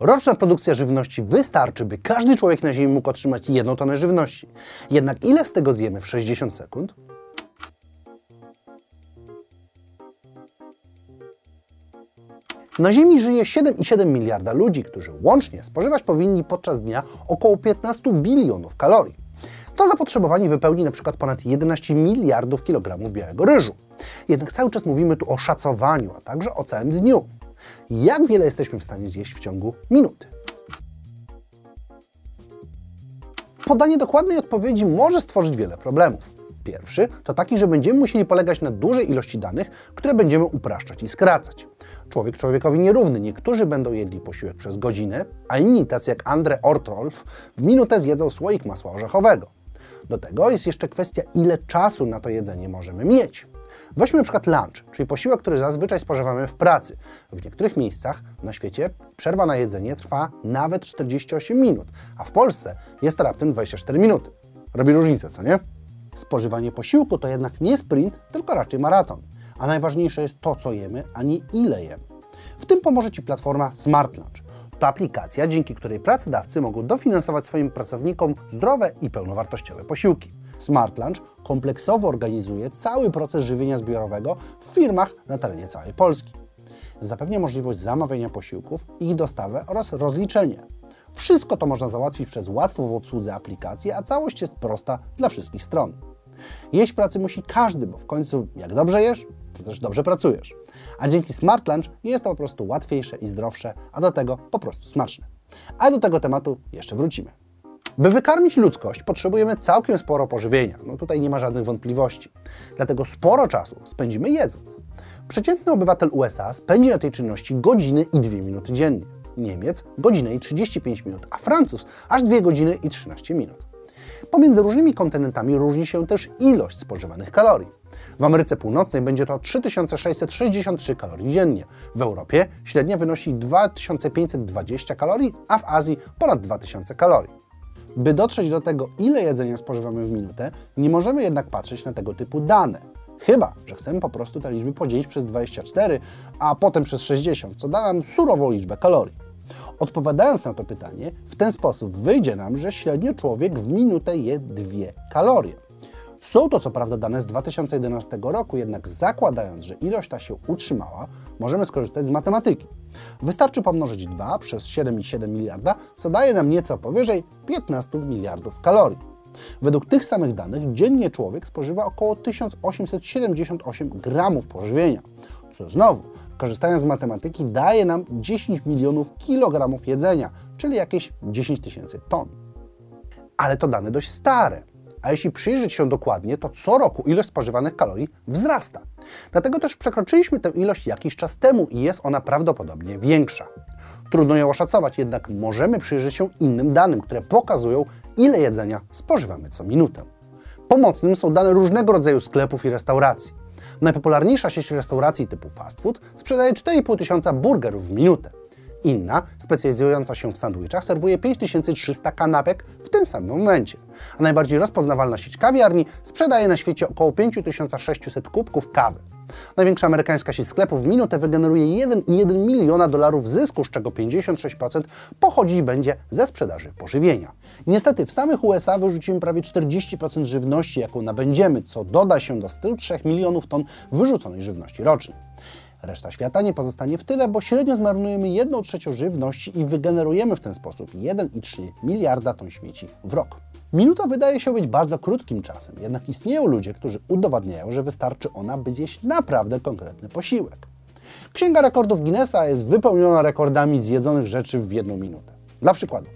Roczna produkcja żywności wystarczy, by każdy człowiek na Ziemi mógł otrzymać jedną tonę żywności. Jednak ile z tego zjemy w 60 sekund? Na Ziemi żyje 7,7 miliarda ludzi, którzy łącznie spożywać powinni podczas dnia około 15 bilionów kalorii. To zapotrzebowanie wypełni na przykład ponad 11 miliardów kilogramów białego ryżu. Jednak cały czas mówimy tu o szacowaniu, a także o całym dniu. Jak wiele jesteśmy w stanie zjeść w ciągu minuty? Podanie dokładnej odpowiedzi może stworzyć wiele problemów. Pierwszy to taki, że będziemy musieli polegać na dużej ilości danych, które będziemy upraszczać i skracać. Człowiek człowiekowi nierówny. Niektórzy będą jedli posiłek przez godzinę, a inni, tacy jak Andre Ortrolf, w minutę zjedzą słoik masła orzechowego. Do tego jest jeszcze kwestia, ile czasu na to jedzenie możemy mieć. Weźmy na przykład lunch, czyli posiłek, który zazwyczaj spożywamy w pracy. W niektórych miejscach na świecie przerwa na jedzenie trwa nawet 48 minut, a w Polsce jest to raptem 24 minuty. Robi różnicę, co nie? Spożywanie posiłku to jednak nie sprint, tylko raczej maraton. A najważniejsze jest to, co jemy, a nie ile jemy. W tym pomoże Ci platforma Smart Lunch. To aplikacja, dzięki której pracodawcy mogą dofinansować swoim pracownikom zdrowe i pełnowartościowe posiłki. Smart Lunch kompleksowo organizuje cały proces żywienia zbiorowego w firmach na terenie całej Polski. Zapewnia możliwość zamawiania posiłków, ich dostawę oraz rozliczenie. Wszystko to można załatwić przez łatwą w obsłudze aplikację, a całość jest prosta dla wszystkich stron. Jeść pracy musi każdy, bo w końcu jak dobrze jesz, to też dobrze pracujesz. A dzięki Smart Lunch jest to po prostu łatwiejsze i zdrowsze, a do tego po prostu smaczne. A do tego tematu jeszcze wrócimy. By wykarmić ludzkość, potrzebujemy całkiem sporo pożywienia. No tutaj nie ma żadnych wątpliwości. Dlatego sporo czasu spędzimy jedząc. Przeciętny obywatel USA spędzi na tej czynności godziny i 2 minuty dziennie. Niemiec godzinę i 35 minut, a Francuz aż 2 godziny i 13 minut. Pomiędzy różnymi kontynentami różni się też ilość spożywanych kalorii. W Ameryce Północnej będzie to 3663 kalorii dziennie. W Europie średnia wynosi 2520 kalorii, a w Azji ponad 2000 kalorii. By dotrzeć do tego, ile jedzenia spożywamy w minutę, nie możemy jednak patrzeć na tego typu dane. Chyba, że chcemy po prostu te liczby podzielić przez 24, a potem przez 60, co da nam surową liczbę kalorii. Odpowiadając na to pytanie, w ten sposób wyjdzie nam, że średnio człowiek w minutę je 2 kalorie. Są to co prawda dane z 2011 roku, jednak zakładając, że ilość ta się utrzymała, możemy skorzystać z matematyki. Wystarczy pomnożyć 2 przez 7,7 miliarda, co daje nam nieco powyżej 15 miliardów kalorii. Według tych samych danych dziennie człowiek spożywa około 1878 gramów pożywienia, co znowu, korzystając z matematyki, daje nam 10 milionów kilogramów jedzenia, czyli jakieś 10 tysięcy ton. Ale to dane dość stare a jeśli przyjrzeć się dokładnie, to co roku ilość spożywanych kalorii wzrasta. Dlatego też przekroczyliśmy tę ilość jakiś czas temu i jest ona prawdopodobnie większa. Trudno ją oszacować, jednak możemy przyjrzeć się innym danym, które pokazują, ile jedzenia spożywamy co minutę. Pomocnym są dane różnego rodzaju sklepów i restauracji. Najpopularniejsza sieć restauracji typu fast food sprzedaje 4,5 tysiąca burgerów w minutę. Inna, specjalizująca się w sandwichach, serwuje 5300 kanapek w tym samym momencie. A najbardziej rozpoznawalna sieć kawiarni sprzedaje na świecie około 5600 kubków kawy. Największa amerykańska sieć sklepów w minutę wygeneruje 1,1 miliona dolarów zysku, z czego 56% pochodzić będzie ze sprzedaży pożywienia. Niestety w samych USA wyrzucimy prawie 40% żywności, jaką nabędziemy, co doda się do 103 milionów ton wyrzuconej żywności rocznie. Reszta świata nie pozostanie w tyle, bo średnio zmarnujemy 1 trzecią żywności i wygenerujemy w ten sposób 1,3 miliarda ton śmieci w rok. Minuta wydaje się być bardzo krótkim czasem, jednak istnieją ludzie, którzy udowadniają, że wystarczy ona, by zjeść naprawdę konkretny posiłek. Księga rekordów Guinnessa jest wypełniona rekordami zjedzonych rzeczy w jedną minutę. Dla przykładu,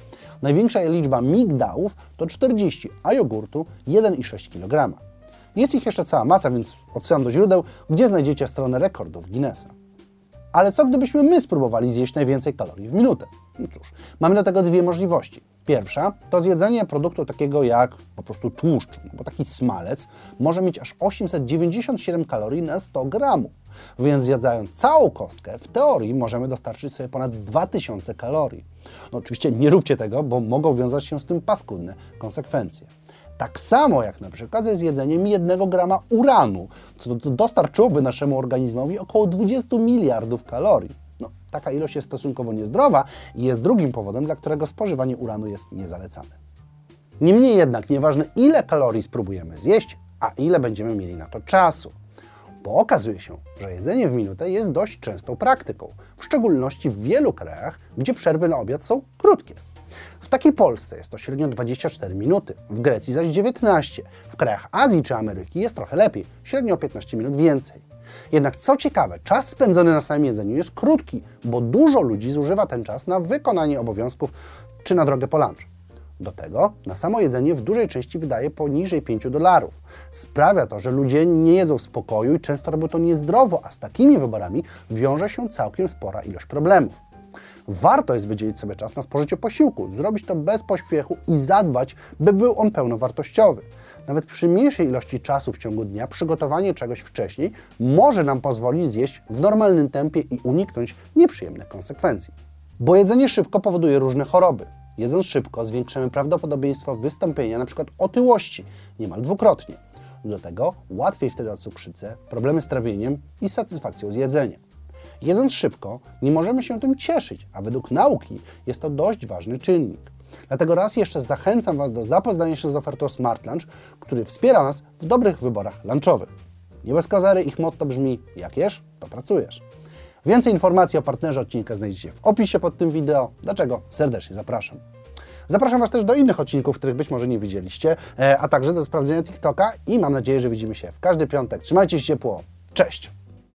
największa liczba migdałów to 40, a jogurtu 1,6 kg. Jest ich jeszcze cała masa, więc odsyłam do źródeł, gdzie znajdziecie stronę rekordów Guinnessa. Ale co gdybyśmy my spróbowali zjeść najwięcej kalorii w minutę? No cóż, mamy do tego dwie możliwości. Pierwsza to zjedzenie produktu takiego jak po prostu tłuszcz, no bo taki smalec może mieć aż 897 kalorii na 100 gramów. Więc zjadając całą kostkę, w teorii możemy dostarczyć sobie ponad 2000 kalorii. No oczywiście nie róbcie tego, bo mogą wiązać się z tym paskudne konsekwencje. Tak samo jak na przykład ze zjedzeniem jednego grama uranu, co dostarczyłoby naszemu organizmowi około 20 miliardów kalorii. No, taka ilość jest stosunkowo niezdrowa i jest drugim powodem, dla którego spożywanie uranu jest niezalecane. Niemniej jednak, nieważne ile kalorii spróbujemy zjeść, a ile będziemy mieli na to czasu. Bo okazuje się, że jedzenie w minutę jest dość częstą praktyką, w szczególności w wielu krajach, gdzie przerwy na obiad są krótkie. W takiej Polsce jest to średnio 24 minuty, w Grecji zaś 19. W krajach Azji czy Ameryki jest trochę lepiej, średnio 15 minut więcej. Jednak co ciekawe, czas spędzony na samym jedzeniu jest krótki, bo dużo ludzi zużywa ten czas na wykonanie obowiązków czy na drogę po lunch. Do tego na samo jedzenie w dużej części wydaje poniżej 5 dolarów. Sprawia to, że ludzie nie jedzą w spokoju i często robią to niezdrowo, a z takimi wyborami wiąże się całkiem spora ilość problemów. Warto jest wydzielić sobie czas na spożycie posiłku, zrobić to bez pośpiechu i zadbać, by był on pełnowartościowy. Nawet przy mniejszej ilości czasu w ciągu dnia przygotowanie czegoś wcześniej może nam pozwolić zjeść w normalnym tempie i uniknąć nieprzyjemnych konsekwencji. Bo jedzenie szybko powoduje różne choroby. Jedząc szybko zwiększymy prawdopodobieństwo wystąpienia np. otyłości niemal dwukrotnie. Do tego łatwiej wtedy o cukrzycę, problemy z trawieniem i satysfakcją z jedzenia. Jedząc szybko, nie możemy się tym cieszyć, a według nauki jest to dość ważny czynnik. Dlatego raz jeszcze zachęcam Was do zapoznania się z ofertą Smart Lunch, który wspiera nas w dobrych wyborach lunchowych. Nie bez kozery ich motto brzmi: jak jesz, to pracujesz. Więcej informacji o partnerze odcinka znajdziecie w opisie pod tym wideo, dlaczego serdecznie zapraszam. Zapraszam Was też do innych odcinków, których być może nie widzieliście, e, a także do sprawdzenia TikToka i mam nadzieję, że widzimy się w każdy piątek. Trzymajcie się ciepło. Cześć!